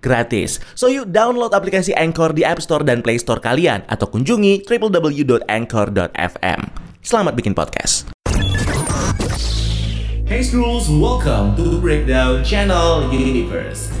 gratis. So yuk download aplikasi Anchor di App Store dan Play Store kalian atau kunjungi www.anchor.fm. Selamat bikin podcast. Hey Scrolls, welcome to Breakdown Channel Universe.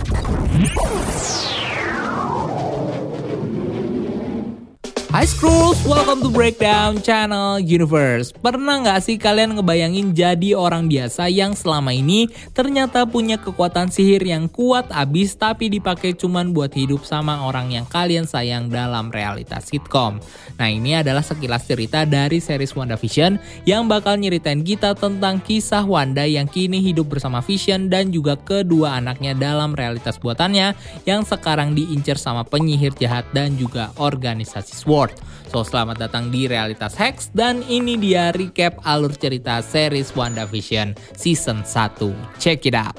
Hi Scrolls, welcome to Breakdown Channel Universe. Pernah nggak sih kalian ngebayangin jadi orang biasa yang selama ini ternyata punya kekuatan sihir yang kuat abis tapi dipakai cuman buat hidup sama orang yang kalian sayang dalam realitas sitcom. Nah ini adalah sekilas cerita dari series WandaVision yang bakal nyeritain kita tentang kisah Wanda yang kini hidup bersama Vision dan juga kedua anaknya dalam realitas buatannya yang sekarang diincar sama penyihir jahat dan juga organisasi SWORD. So selamat datang di Realitas Hex dan ini dia recap alur cerita series WandaVision season 1. Check it out.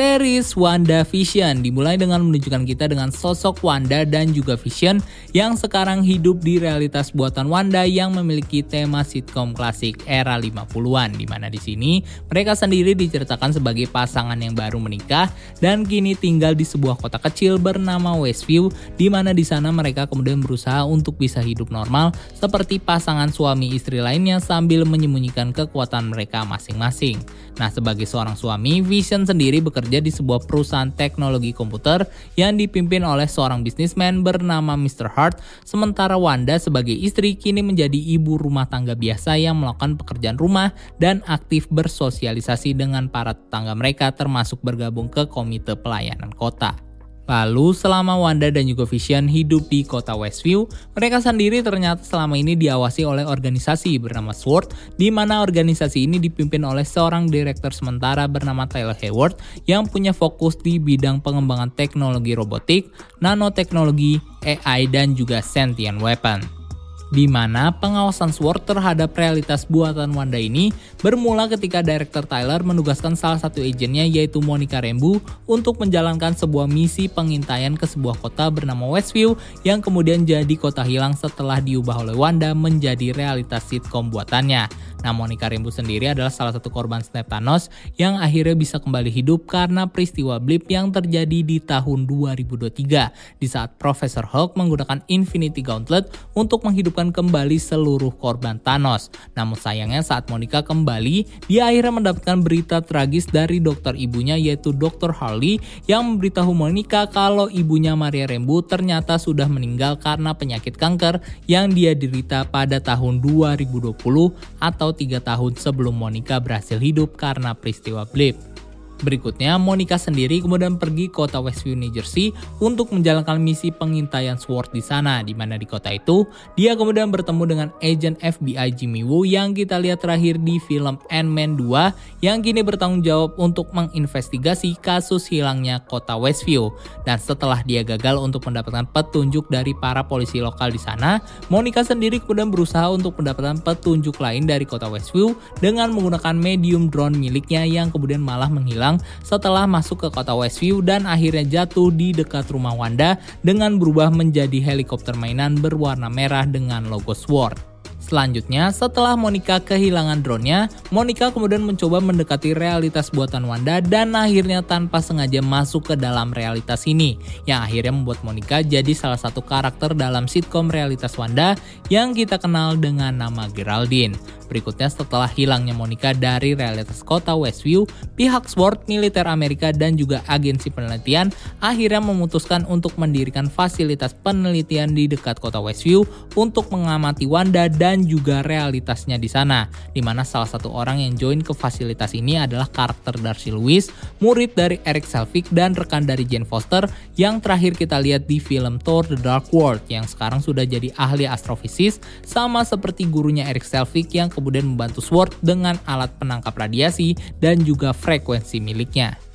Series WandaVision dimulai dengan menunjukkan kita dengan sosok Wanda dan juga Vision yang sekarang hidup di realitas buatan Wanda yang memiliki tema sitcom klasik era 50-an di mana di sini mereka sendiri diceritakan sebagai pasangan yang baru menikah dan kini tinggal di sebuah kota kecil bernama Westview di mana di sana mereka kemudian berusaha untuk bisa hidup normal seperti pasangan suami istri lainnya sambil menyembunyikan kekuatan mereka masing-masing. Nah, sebagai seorang suami, Vision sendiri bekerja di sebuah perusahaan teknologi komputer yang dipimpin oleh seorang bisnismen bernama Mr. Hart, sementara Wanda sebagai istri kini menjadi ibu rumah tangga biasa yang melakukan pekerjaan rumah dan aktif bersosialisasi dengan para tetangga mereka termasuk bergabung ke komite pelayanan kota. Lalu selama Wanda dan juga Vision hidup di kota Westview, mereka sendiri ternyata selama ini diawasi oleh organisasi bernama SWORD, di mana organisasi ini dipimpin oleh seorang direktur sementara bernama Tyler Hayward yang punya fokus di bidang pengembangan teknologi robotik, nanoteknologi, AI, dan juga sentient weapon di mana pengawasan SWORD terhadap realitas buatan Wanda ini bermula ketika Director Tyler menugaskan salah satu agennya yaitu Monica Rambeau untuk menjalankan sebuah misi pengintaian ke sebuah kota bernama Westview yang kemudian jadi kota hilang setelah diubah oleh Wanda menjadi realitas sitcom buatannya. Nah, Monica Rambeau sendiri adalah salah satu korban snap Thanos yang akhirnya bisa kembali hidup karena peristiwa blip yang terjadi di tahun 2023 di saat Profesor Hulk menggunakan Infinity Gauntlet untuk menghidupkan kembali seluruh korban Thanos. Namun sayangnya saat Monica kembali, dia akhirnya mendapatkan berita tragis dari dokter ibunya yaitu Dr. Harley yang memberitahu Monica kalau ibunya Maria Rambeau ternyata sudah meninggal karena penyakit kanker yang dia derita pada tahun 2020 atau tiga tahun sebelum Monica berhasil hidup karena peristiwa blip. Berikutnya, Monica sendiri kemudian pergi ke kota Westview, New Jersey untuk menjalankan misi pengintaian SWORD di sana, di mana di kota itu, dia kemudian bertemu dengan agent FBI Jimmy Woo yang kita lihat terakhir di film Ant-Man 2 yang kini bertanggung jawab untuk menginvestigasi kasus hilangnya kota Westview. Dan setelah dia gagal untuk mendapatkan petunjuk dari para polisi lokal di sana, Monica sendiri kemudian berusaha untuk mendapatkan petunjuk lain dari kota Westview dengan menggunakan medium drone miliknya yang kemudian malah menghilang setelah masuk ke kota Westview dan akhirnya jatuh di dekat rumah Wanda dengan berubah menjadi helikopter mainan berwarna merah dengan logo SWORD. Selanjutnya, setelah Monica kehilangan drone-nya, Monica kemudian mencoba mendekati realitas buatan Wanda dan akhirnya tanpa sengaja masuk ke dalam realitas ini, yang akhirnya membuat Monica jadi salah satu karakter dalam sitcom realitas Wanda yang kita kenal dengan nama Geraldine. Berikutnya setelah hilangnya Monica dari realitas kota Westview, pihak SWORD, militer Amerika dan juga agensi penelitian akhirnya memutuskan untuk mendirikan fasilitas penelitian di dekat kota Westview untuk mengamati Wanda dan juga realitasnya di sana. Di mana salah satu orang yang join ke fasilitas ini adalah karakter Darcy Lewis, murid dari Eric Selvig dan rekan dari Jane Foster yang terakhir kita lihat di film Thor The Dark World yang sekarang sudah jadi ahli astrofisis sama seperti gurunya Eric Selvig yang kemudian membantu Sword dengan alat penangkap radiasi dan juga frekuensi miliknya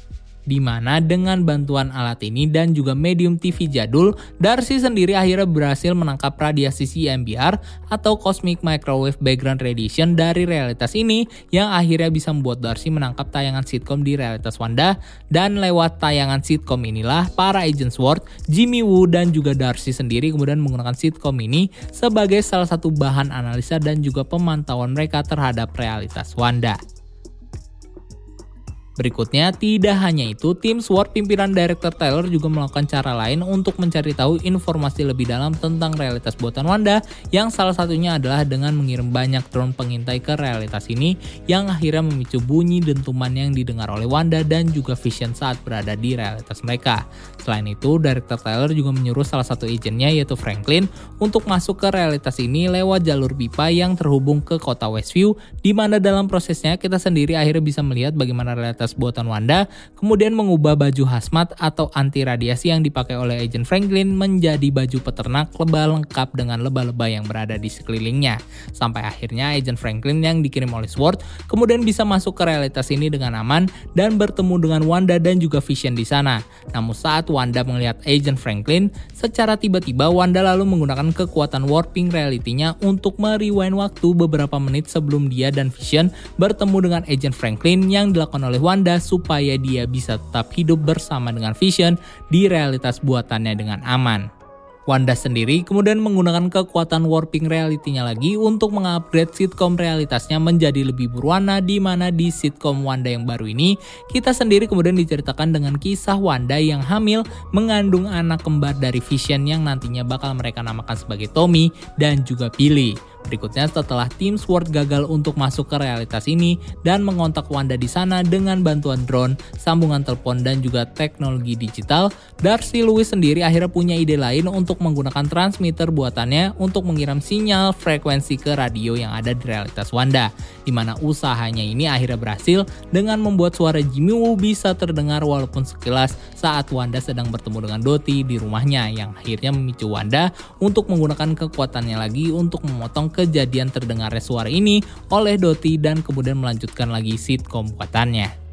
di mana dengan bantuan alat ini dan juga medium TV jadul, Darcy sendiri akhirnya berhasil menangkap radiasi CMBR atau Cosmic Microwave Background Radiation dari realitas ini yang akhirnya bisa membuat Darcy menangkap tayangan sitcom di realitas Wanda dan lewat tayangan sitcom inilah para agent SWORD, Jimmy Woo dan juga Darcy sendiri kemudian menggunakan sitcom ini sebagai salah satu bahan analisa dan juga pemantauan mereka terhadap realitas Wanda. Berikutnya, tidak hanya itu, tim SWORD pimpinan Director Taylor juga melakukan cara lain untuk mencari tahu informasi lebih dalam tentang realitas buatan Wanda yang salah satunya adalah dengan mengirim banyak drone pengintai ke realitas ini yang akhirnya memicu bunyi dentuman yang didengar oleh Wanda dan juga Vision saat berada di realitas mereka. Selain itu, Director Taylor juga menyuruh salah satu agennya yaitu Franklin untuk masuk ke realitas ini lewat jalur pipa yang terhubung ke kota Westview di mana dalam prosesnya kita sendiri akhirnya bisa melihat bagaimana realitas atas buatan Wanda, kemudian mengubah baju hazmat atau anti radiasi yang dipakai oleh Agent Franklin menjadi baju peternak lebah lengkap dengan lebah-lebah yang berada di sekelilingnya. Sampai akhirnya Agent Franklin yang dikirim oleh Sword kemudian bisa masuk ke realitas ini dengan aman dan bertemu dengan Wanda dan juga Vision di sana. Namun saat Wanda melihat Agent Franklin, secara tiba-tiba Wanda lalu menggunakan kekuatan warping reality-nya untuk merewind waktu beberapa menit sebelum dia dan Vision bertemu dengan Agent Franklin yang dilakukan oleh Wanda Wanda supaya dia bisa tetap hidup bersama dengan Vision di realitas buatannya dengan aman. Wanda sendiri kemudian menggunakan kekuatan warping reality-nya lagi untuk mengupgrade sitcom realitasnya menjadi lebih berwarna di mana di sitcom Wanda yang baru ini kita sendiri kemudian diceritakan dengan kisah Wanda yang hamil mengandung anak kembar dari Vision yang nantinya bakal mereka namakan sebagai Tommy dan juga Billy. Berikutnya setelah tim SWORD gagal untuk masuk ke realitas ini dan mengontak Wanda di sana dengan bantuan drone, sambungan telepon dan juga teknologi digital, Darcy Lewis sendiri akhirnya punya ide lain untuk menggunakan transmitter buatannya untuk mengirim sinyal frekuensi ke radio yang ada di realitas Wanda, di mana usahanya ini akhirnya berhasil dengan membuat suara Jimmy Woo bisa terdengar walaupun sekilas saat Wanda sedang bertemu dengan Dottie di rumahnya yang akhirnya memicu Wanda untuk menggunakan kekuatannya lagi untuk memotong kejadian terdengarnya suara ini oleh Doti dan kemudian melanjutkan lagi sitkom buatannya.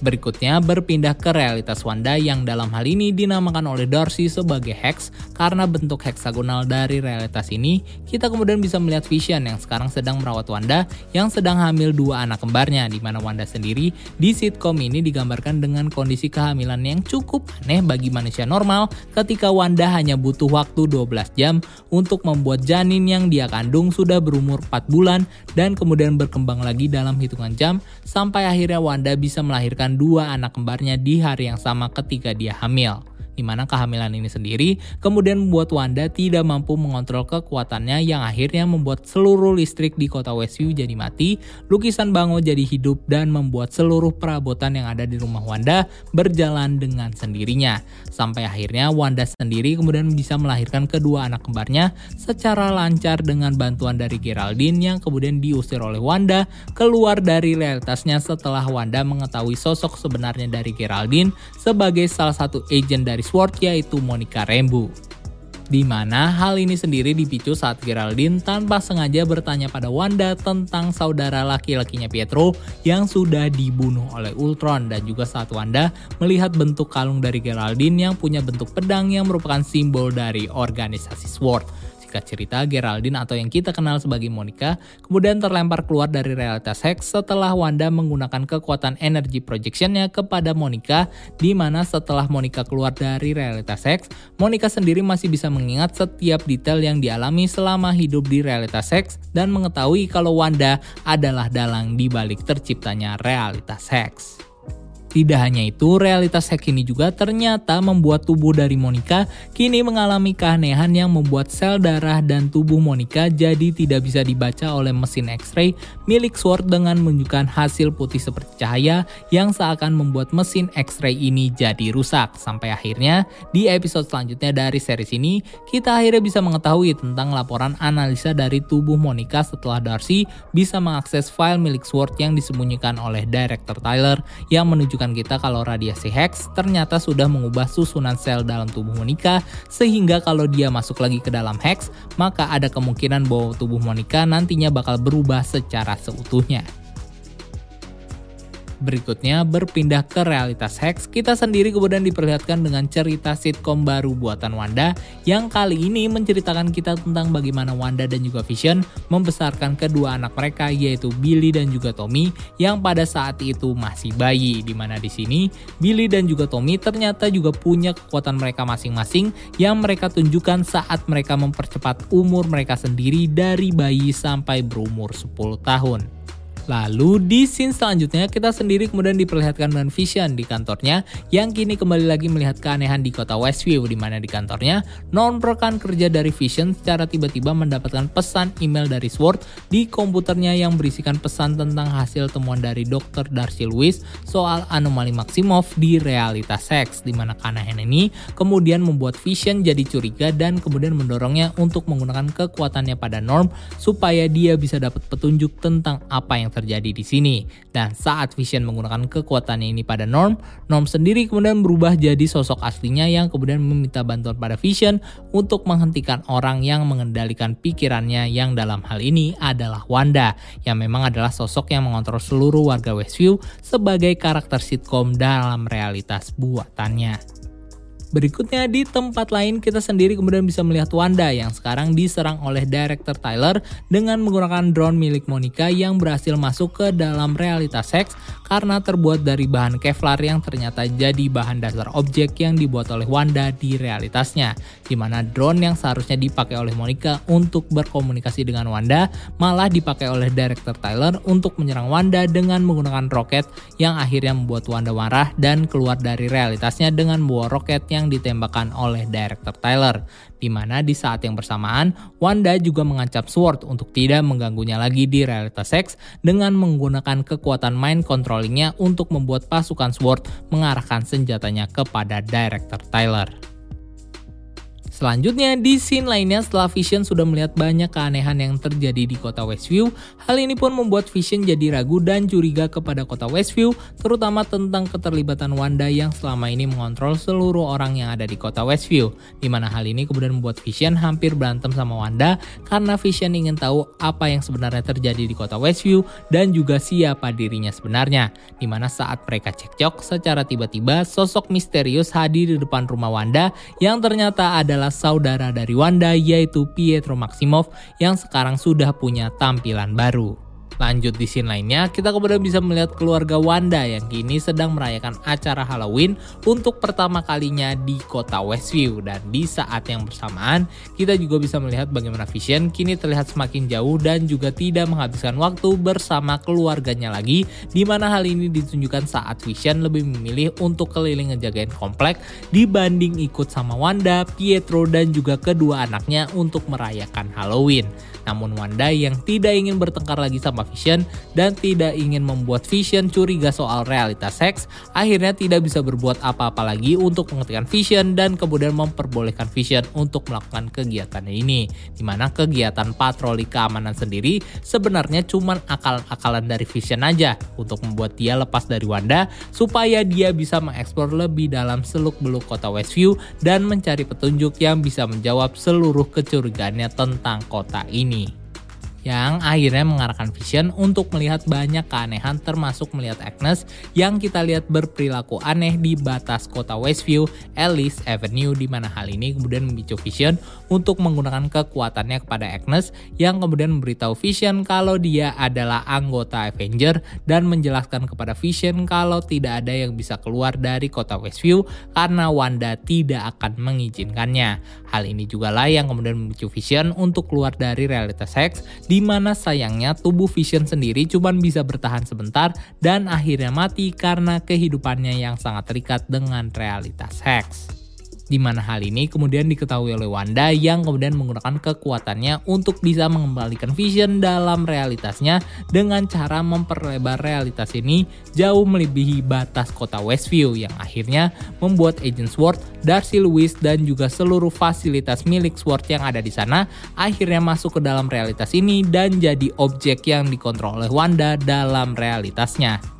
Berikutnya berpindah ke realitas Wanda yang dalam hal ini dinamakan oleh Darcy sebagai Hex karena bentuk heksagonal dari realitas ini kita kemudian bisa melihat Vision yang sekarang sedang merawat Wanda yang sedang hamil dua anak kembarnya di mana Wanda sendiri di sitcom ini digambarkan dengan kondisi kehamilan yang cukup aneh bagi manusia normal ketika Wanda hanya butuh waktu 12 jam untuk membuat janin yang dia kandung sudah berumur 4 bulan dan kemudian berkembang lagi dalam hitungan jam sampai akhirnya Wanda bisa melahirkan dua anak kembarnya di hari yang sama ketika dia hamil di mana kehamilan ini sendiri kemudian membuat Wanda tidak mampu mengontrol kekuatannya yang akhirnya membuat seluruh listrik di kota Westview jadi mati, lukisan Bango jadi hidup dan membuat seluruh perabotan yang ada di rumah Wanda berjalan dengan sendirinya. Sampai akhirnya Wanda sendiri kemudian bisa melahirkan kedua anak kembarnya secara lancar dengan bantuan dari Geraldine yang kemudian diusir oleh Wanda keluar dari realitasnya setelah Wanda mengetahui sosok sebenarnya dari Geraldine sebagai salah satu agent dari Sword yaitu Monica Rambeau. Di mana hal ini sendiri dipicu saat Geraldine tanpa sengaja bertanya pada Wanda tentang saudara laki-lakinya Pietro yang sudah dibunuh oleh Ultron dan juga saat Wanda melihat bentuk kalung dari Geraldine yang punya bentuk pedang yang merupakan simbol dari organisasi SWORD. Singkat cerita, Geraldine atau yang kita kenal sebagai Monica kemudian terlempar keluar dari realitas Hex setelah Wanda menggunakan kekuatan energi projectionnya kepada Monica di mana setelah Monica keluar dari realitas Hex, Monica sendiri masih bisa mengingat setiap detail yang dialami selama hidup di realitas Hex dan mengetahui kalau Wanda adalah dalang di balik terciptanya realitas Hex. Tidak hanya itu, realitas hack ini juga ternyata membuat tubuh dari Monica kini mengalami keanehan yang membuat sel darah dan tubuh Monica jadi tidak bisa dibaca oleh mesin X-ray milik Sword dengan menunjukkan hasil putih seperti cahaya yang seakan membuat mesin X-ray ini jadi rusak. Sampai akhirnya di episode selanjutnya dari series ini, kita akhirnya bisa mengetahui tentang laporan analisa dari tubuh Monica setelah Darcy bisa mengakses file milik Sword yang disembunyikan oleh Director Tyler yang menunjukkan menunjukkan kita kalau radiasi Hex ternyata sudah mengubah susunan sel dalam tubuh Monica sehingga kalau dia masuk lagi ke dalam Hex maka ada kemungkinan bahwa tubuh Monica nantinya bakal berubah secara seutuhnya. Berikutnya berpindah ke realitas Hex, kita sendiri kemudian diperlihatkan dengan cerita sitkom baru buatan Wanda yang kali ini menceritakan kita tentang bagaimana Wanda dan juga Vision membesarkan kedua anak mereka yaitu Billy dan juga Tommy yang pada saat itu masih bayi di mana di sini Billy dan juga Tommy ternyata juga punya kekuatan mereka masing-masing yang mereka tunjukkan saat mereka mempercepat umur mereka sendiri dari bayi sampai berumur 10 tahun. Lalu di scene selanjutnya kita sendiri kemudian diperlihatkan dengan Vision di kantornya yang kini kembali lagi melihat keanehan di kota Westview di mana di kantornya non rekan kerja dari Vision secara tiba-tiba mendapatkan pesan email dari Sword di komputernya yang berisikan pesan tentang hasil temuan dari Dr. Darcy Lewis soal anomali Maximov di realitas seks di mana keanehan ini kemudian membuat Vision jadi curiga dan kemudian mendorongnya untuk menggunakan kekuatannya pada Norm supaya dia bisa dapat petunjuk tentang apa yang terjadi di sini. Dan saat Vision menggunakan kekuatannya ini pada Norm, Norm sendiri kemudian berubah jadi sosok aslinya yang kemudian meminta bantuan pada Vision untuk menghentikan orang yang mengendalikan pikirannya yang dalam hal ini adalah Wanda, yang memang adalah sosok yang mengontrol seluruh warga Westview sebagai karakter sitkom dalam realitas buatannya. Berikutnya di tempat lain kita sendiri kemudian bisa melihat Wanda yang sekarang diserang oleh Director Tyler dengan menggunakan drone milik Monica yang berhasil masuk ke dalam realitas seks karena terbuat dari bahan Kevlar yang ternyata jadi bahan dasar objek yang dibuat oleh Wanda di realitasnya. Di mana drone yang seharusnya dipakai oleh Monica untuk berkomunikasi dengan Wanda malah dipakai oleh Director Tyler untuk menyerang Wanda dengan menggunakan roket yang akhirnya membuat Wanda marah dan keluar dari realitasnya dengan membawa roket yang yang ditembakkan oleh Director Tyler, di mana di saat yang bersamaan Wanda juga mengancam Sword untuk tidak mengganggunya lagi di realitas seks dengan menggunakan kekuatan mind controllingnya untuk membuat pasukan Sword mengarahkan senjatanya kepada Director Tyler. Selanjutnya, di scene lainnya setelah Vision sudah melihat banyak keanehan yang terjadi di kota Westview, hal ini pun membuat Vision jadi ragu dan curiga kepada kota Westview, terutama tentang keterlibatan Wanda yang selama ini mengontrol seluruh orang yang ada di kota Westview. Di mana hal ini kemudian membuat Vision hampir berantem sama Wanda karena Vision ingin tahu apa yang sebenarnya terjadi di kota Westview dan juga siapa dirinya sebenarnya. Di mana saat mereka cekcok, secara tiba-tiba sosok misterius hadir di depan rumah Wanda yang ternyata adalah saudara dari Wanda yaitu Pietro Maximov yang sekarang sudah punya tampilan baru. Lanjut di scene lainnya, kita kemudian bisa melihat keluarga Wanda yang kini sedang merayakan acara Halloween untuk pertama kalinya di kota Westview. Dan di saat yang bersamaan, kita juga bisa melihat bagaimana Vision kini terlihat semakin jauh dan juga tidak menghabiskan waktu bersama keluarganya lagi, di mana hal ini ditunjukkan saat Vision lebih memilih untuk keliling ngejagain komplek dibanding ikut sama Wanda, Pietro, dan juga kedua anaknya untuk merayakan Halloween. Namun Wanda yang tidak ingin bertengkar lagi sama Vision dan tidak ingin membuat Vision curiga soal realitas seks, akhirnya tidak bisa berbuat apa-apa lagi untuk menghentikan Vision dan kemudian memperbolehkan Vision untuk melakukan kegiatannya ini. Di mana kegiatan patroli keamanan sendiri sebenarnya cuma akal-akalan dari Vision aja untuk membuat dia lepas dari Wanda supaya dia bisa mengeksplor lebih dalam seluk-beluk kota Westview dan mencari petunjuk yang bisa menjawab seluruh kecurigaannya tentang kota ini yang akhirnya mengarahkan Vision untuk melihat banyak keanehan termasuk melihat Agnes yang kita lihat berperilaku aneh di batas kota Westview, Alice Avenue di mana hal ini kemudian memicu Vision untuk menggunakan kekuatannya kepada Agnes yang kemudian memberitahu Vision kalau dia adalah anggota Avenger dan menjelaskan kepada Vision kalau tidak ada yang bisa keluar dari kota Westview karena Wanda tidak akan mengizinkannya. Hal ini juga lah yang kemudian memicu Vision untuk keluar dari realitas seks di mana sayangnya tubuh Vision sendiri cuma bisa bertahan sebentar dan akhirnya mati karena kehidupannya yang sangat terikat dengan realitas Hex di mana hal ini kemudian diketahui oleh Wanda yang kemudian menggunakan kekuatannya untuk bisa mengembalikan Vision dalam realitasnya dengan cara memperlebar realitas ini jauh melebihi batas kota Westview yang akhirnya membuat Agent Sword, Darcy Lewis dan juga seluruh fasilitas milik Sword yang ada di sana akhirnya masuk ke dalam realitas ini dan jadi objek yang dikontrol oleh Wanda dalam realitasnya.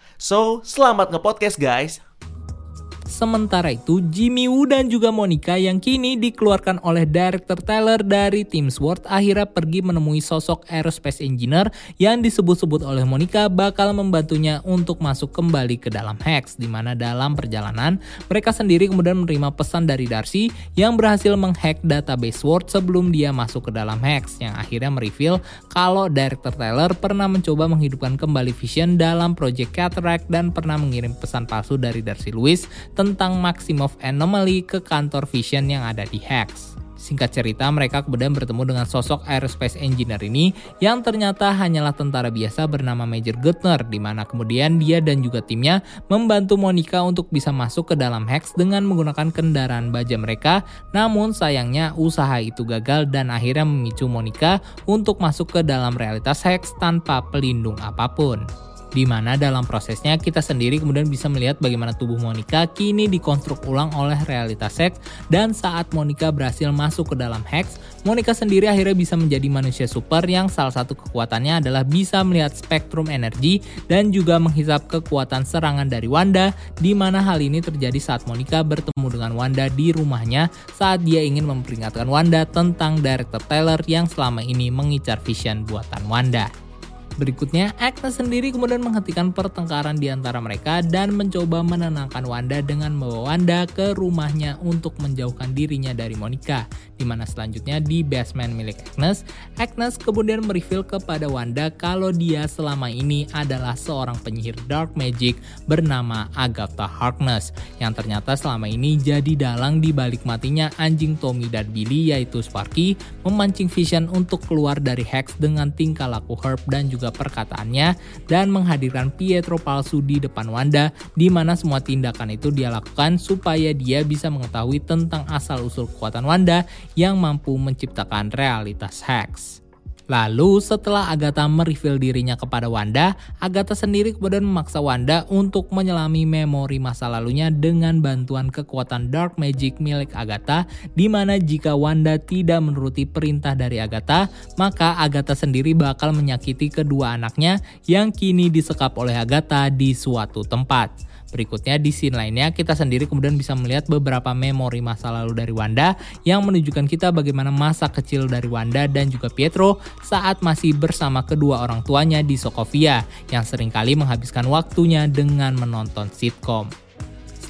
So, selamat nge-podcast guys! Sementara itu, Jimmy Woo dan juga Monica yang kini dikeluarkan oleh Director Taylor dari Tim SWORD akhirnya pergi menemui sosok aerospace engineer yang disebut-sebut oleh Monica bakal membantunya untuk masuk kembali ke dalam Hex, di mana dalam perjalanan mereka sendiri kemudian menerima pesan dari Darcy yang berhasil menghack database SWORD sebelum dia masuk ke dalam Hex, yang akhirnya mereveal kalau Director Taylor pernah mencoba menghidupkan kembali Vision dalam Project Cataract dan pernah mengirim pesan palsu dari Darcy Lewis tentang Maximov Anomaly ke kantor Vision yang ada di Hex. Singkat cerita, mereka kemudian bertemu dengan sosok aerospace engineer ini yang ternyata hanyalah tentara biasa bernama Major Guttner, di mana kemudian dia dan juga timnya membantu Monica untuk bisa masuk ke dalam Hex dengan menggunakan kendaraan baja mereka. Namun sayangnya usaha itu gagal dan akhirnya memicu Monica untuk masuk ke dalam realitas Hex tanpa pelindung apa pun di mana dalam prosesnya kita sendiri kemudian bisa melihat bagaimana tubuh Monica kini dikonstruk ulang oleh realitas Hex dan saat Monica berhasil masuk ke dalam Hex, Monica sendiri akhirnya bisa menjadi manusia super yang salah satu kekuatannya adalah bisa melihat spektrum energi dan juga menghisap kekuatan serangan dari Wanda di mana hal ini terjadi saat Monica bertemu dengan Wanda di rumahnya saat dia ingin memperingatkan Wanda tentang Director Taylor yang selama ini mengincar Vision buatan Wanda. Berikutnya, Agnes sendiri kemudian menghentikan pertengkaran di antara mereka dan mencoba menenangkan Wanda dengan membawa Wanda ke rumahnya untuk menjauhkan dirinya dari Monica. Di mana selanjutnya di basement milik Agnes, Agnes kemudian mereveal kepada Wanda kalau dia selama ini adalah seorang penyihir dark magic bernama Agatha Harkness yang ternyata selama ini jadi dalang di balik matinya anjing Tommy dan Billy yaitu Sparky memancing Vision untuk keluar dari Hex dengan tingkah laku Herb dan juga juga perkataannya dan menghadirkan Pietro palsu di depan Wanda di mana semua tindakan itu dia lakukan supaya dia bisa mengetahui tentang asal-usul kekuatan Wanda yang mampu menciptakan realitas Hex. Lalu setelah Agatha mereveal dirinya kepada Wanda, Agatha sendiri kemudian memaksa Wanda untuk menyelami memori masa lalunya dengan bantuan kekuatan dark magic milik Agatha di mana jika Wanda tidak menuruti perintah dari Agatha, maka Agatha sendiri bakal menyakiti kedua anaknya yang kini disekap oleh Agatha di suatu tempat. Berikutnya di scene lainnya kita sendiri kemudian bisa melihat beberapa memori masa lalu dari Wanda yang menunjukkan kita bagaimana masa kecil dari Wanda dan juga Pietro saat masih bersama kedua orang tuanya di Sokovia yang sering kali menghabiskan waktunya dengan menonton sitcom.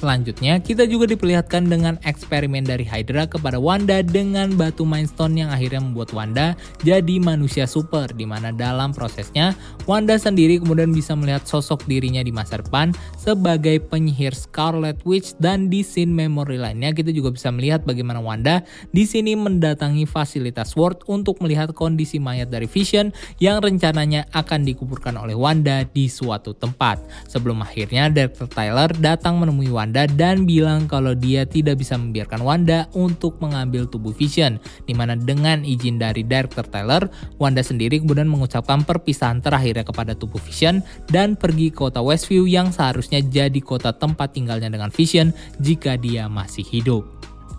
Selanjutnya, kita juga diperlihatkan dengan eksperimen dari Hydra kepada Wanda dengan batu Mindstone yang akhirnya membuat Wanda jadi manusia super di mana dalam prosesnya Wanda sendiri kemudian bisa melihat sosok dirinya di masa depan sebagai penyihir Scarlet Witch dan di scene memory lainnya kita juga bisa melihat bagaimana Wanda di sini mendatangi fasilitas Sword untuk melihat kondisi mayat dari Vision yang rencananya akan dikuburkan oleh Wanda di suatu tempat. Sebelum akhirnya Director Tyler datang menemui Wanda Wanda dan bilang kalau dia tidak bisa membiarkan Wanda untuk mengambil tubuh Vision. Di mana dengan izin dari Director Tyler, Wanda sendiri kemudian mengucapkan perpisahan terakhirnya kepada tubuh Vision dan pergi ke kota Westview yang seharusnya jadi kota tempat tinggalnya dengan Vision jika dia masih hidup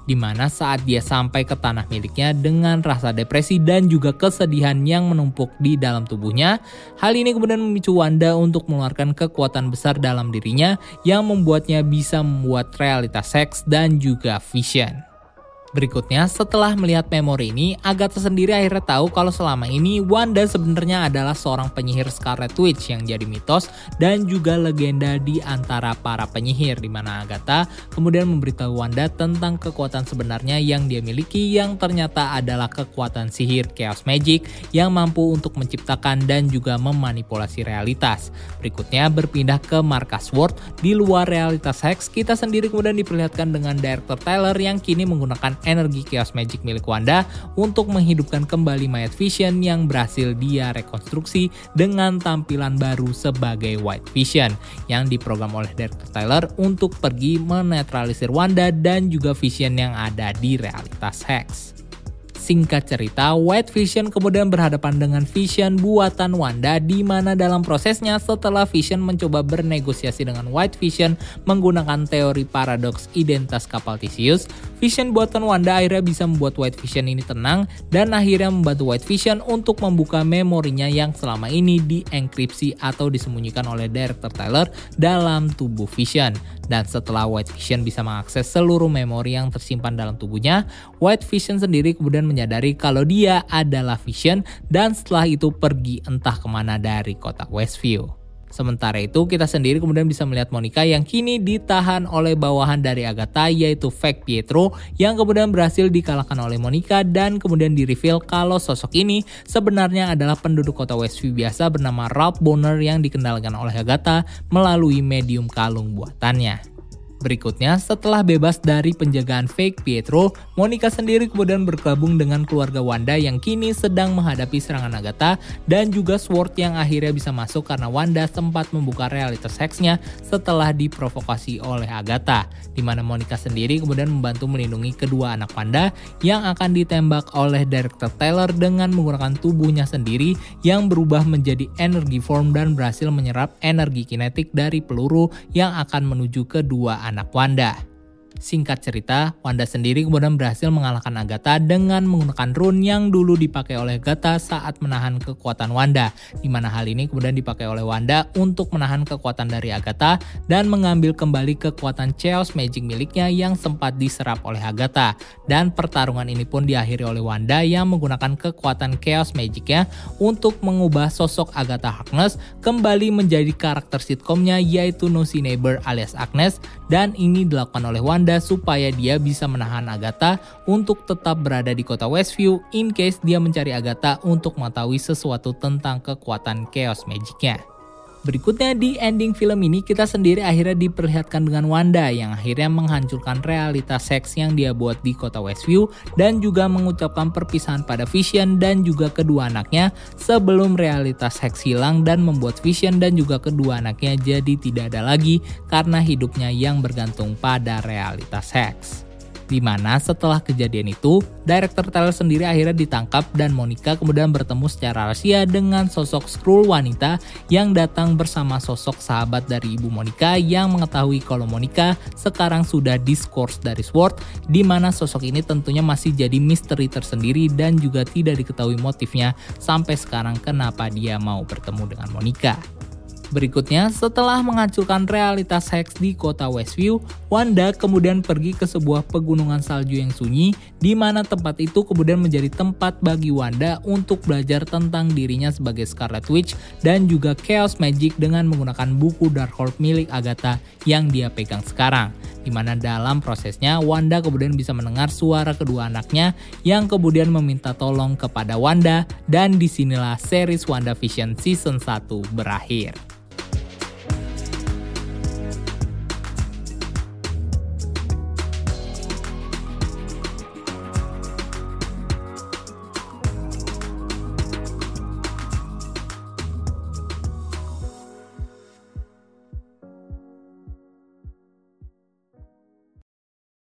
di mana saat dia sampai ke tanah miliknya dengan rasa depresi dan juga kesedihan yang menumpuk di dalam tubuhnya. Hal ini kemudian memicu Wanda untuk mengeluarkan kekuatan besar dalam dirinya yang membuatnya bisa membuat realitas seks dan juga vision. Berikutnya, setelah melihat memori ini, Agatha sendiri akhirnya tahu kalau selama ini Wanda sebenarnya adalah seorang penyihir Scarlet Witch yang jadi mitos dan juga legenda di antara para penyihir di mana Agatha kemudian memberitahu Wanda tentang kekuatan sebenarnya yang dia miliki yang ternyata adalah kekuatan sihir Chaos Magic yang mampu untuk menciptakan dan juga memanipulasi realitas. Berikutnya berpindah ke markas Sword di luar realitas Hex, kita sendiri kemudian diperlihatkan dengan Director Tyler yang kini menggunakan energi Chaos Magic milik Wanda untuk menghidupkan kembali mayat Vision yang berhasil dia rekonstruksi dengan tampilan baru sebagai White Vision yang diprogram oleh Director Tyler untuk pergi menetralisir Wanda dan juga Vision yang ada di realitas Hex. Singkat cerita, White Vision kemudian berhadapan dengan Vision buatan Wanda di mana dalam prosesnya setelah Vision mencoba bernegosiasi dengan White Vision menggunakan teori paradoks identitas kapal Theseus, Vision buatan Wanda akhirnya bisa membuat White Vision ini tenang dan akhirnya membantu White Vision untuk membuka memorinya yang selama ini dienkripsi atau disembunyikan oleh Director Tyler dalam tubuh Vision. Dan setelah White Vision bisa mengakses seluruh memori yang tersimpan dalam tubuhnya, White Vision sendiri kemudian menyadari kalau dia adalah Vision dan setelah itu pergi entah ke mana dari kota Westview. Sementara itu, kita sendiri kemudian bisa melihat Monica yang kini ditahan oleh bawahan dari Agatha yaitu Fake Pietro yang kemudian berhasil dikalahkan oleh Monica dan kemudian di reveal kalau sosok ini sebenarnya adalah penduduk kota Westview biasa bernama Ralph Bonner yang dikendalikan oleh Agatha melalui medium kalung buatannya. Berikutnya, setelah bebas dari penjagaan fake Pietro, Monica sendiri kemudian bergabung dengan keluarga Wanda yang kini sedang menghadapi serangan Agatha dan juga Sword yang akhirnya bisa masuk karena Wanda sempat membuka realitas seksnya setelah diprovokasi oleh Agatha, di mana Monica sendiri kemudian membantu melindungi kedua anak Wanda yang akan ditembak oleh Director Taylor dengan menggunakan tubuhnya sendiri yang berubah menjadi energi form dan berhasil menyerap energi kinetik dari peluru yang akan menuju kedua anak anak Wanda. Singkat cerita, Wanda sendiri kemudian berhasil mengalahkan Agatha dengan menggunakan rune yang dulu dipakai oleh Agatha saat menahan kekuatan Wanda, di mana hal ini kemudian dipakai oleh Wanda untuk menahan kekuatan dari Agatha dan mengambil kembali kekuatan Chaos Magic miliknya yang sempat diserap oleh Agatha. Dan pertarungan ini pun diakhiri oleh Wanda yang menggunakan kekuatan Chaos Magicnya untuk mengubah sosok Agatha Harkness kembali menjadi karakter sitkomnya yaitu Nosy Neighbor alias Agnes dan ini dilakukan oleh Wanda Supaya dia bisa menahan Agatha untuk tetap berada di kota Westview in case dia mencari Agatha untuk mengetahui sesuatu tentang kekuatan Chaos Magicnya. Berikutnya di ending film ini kita sendiri akhirnya diperlihatkan dengan Wanda yang akhirnya menghancurkan realitas seks yang dia buat di kota Westview dan juga mengucapkan perpisahan pada Vision dan juga kedua anaknya sebelum realitas seks hilang dan membuat Vision dan juga kedua anaknya jadi tidak ada lagi karena hidupnya yang bergantung pada realitas seks. Di mana setelah kejadian itu, Director Tyler sendiri akhirnya ditangkap dan Monica kemudian bertemu secara rahasia dengan sosok Skrull wanita yang datang bersama sosok sahabat dari ibu Monica yang mengetahui kalau Monica sekarang sudah diskors dari Sword, di mana sosok ini tentunya masih jadi misteri tersendiri dan juga tidak diketahui motifnya sampai sekarang kenapa dia mau bertemu dengan Monica. Berikutnya, setelah menghancurkan realitas Hex di kota Westview, Wanda kemudian pergi ke sebuah pegunungan salju yang sunyi, di mana tempat itu kemudian menjadi tempat bagi Wanda untuk belajar tentang dirinya sebagai Scarlet Witch dan juga Chaos Magic dengan menggunakan buku Darkhold milik Agatha yang dia pegang sekarang. Di mana dalam prosesnya Wanda kemudian bisa mendengar suara kedua anaknya yang kemudian meminta tolong kepada Wanda dan di sinilah series WandaVision season 1 berakhir.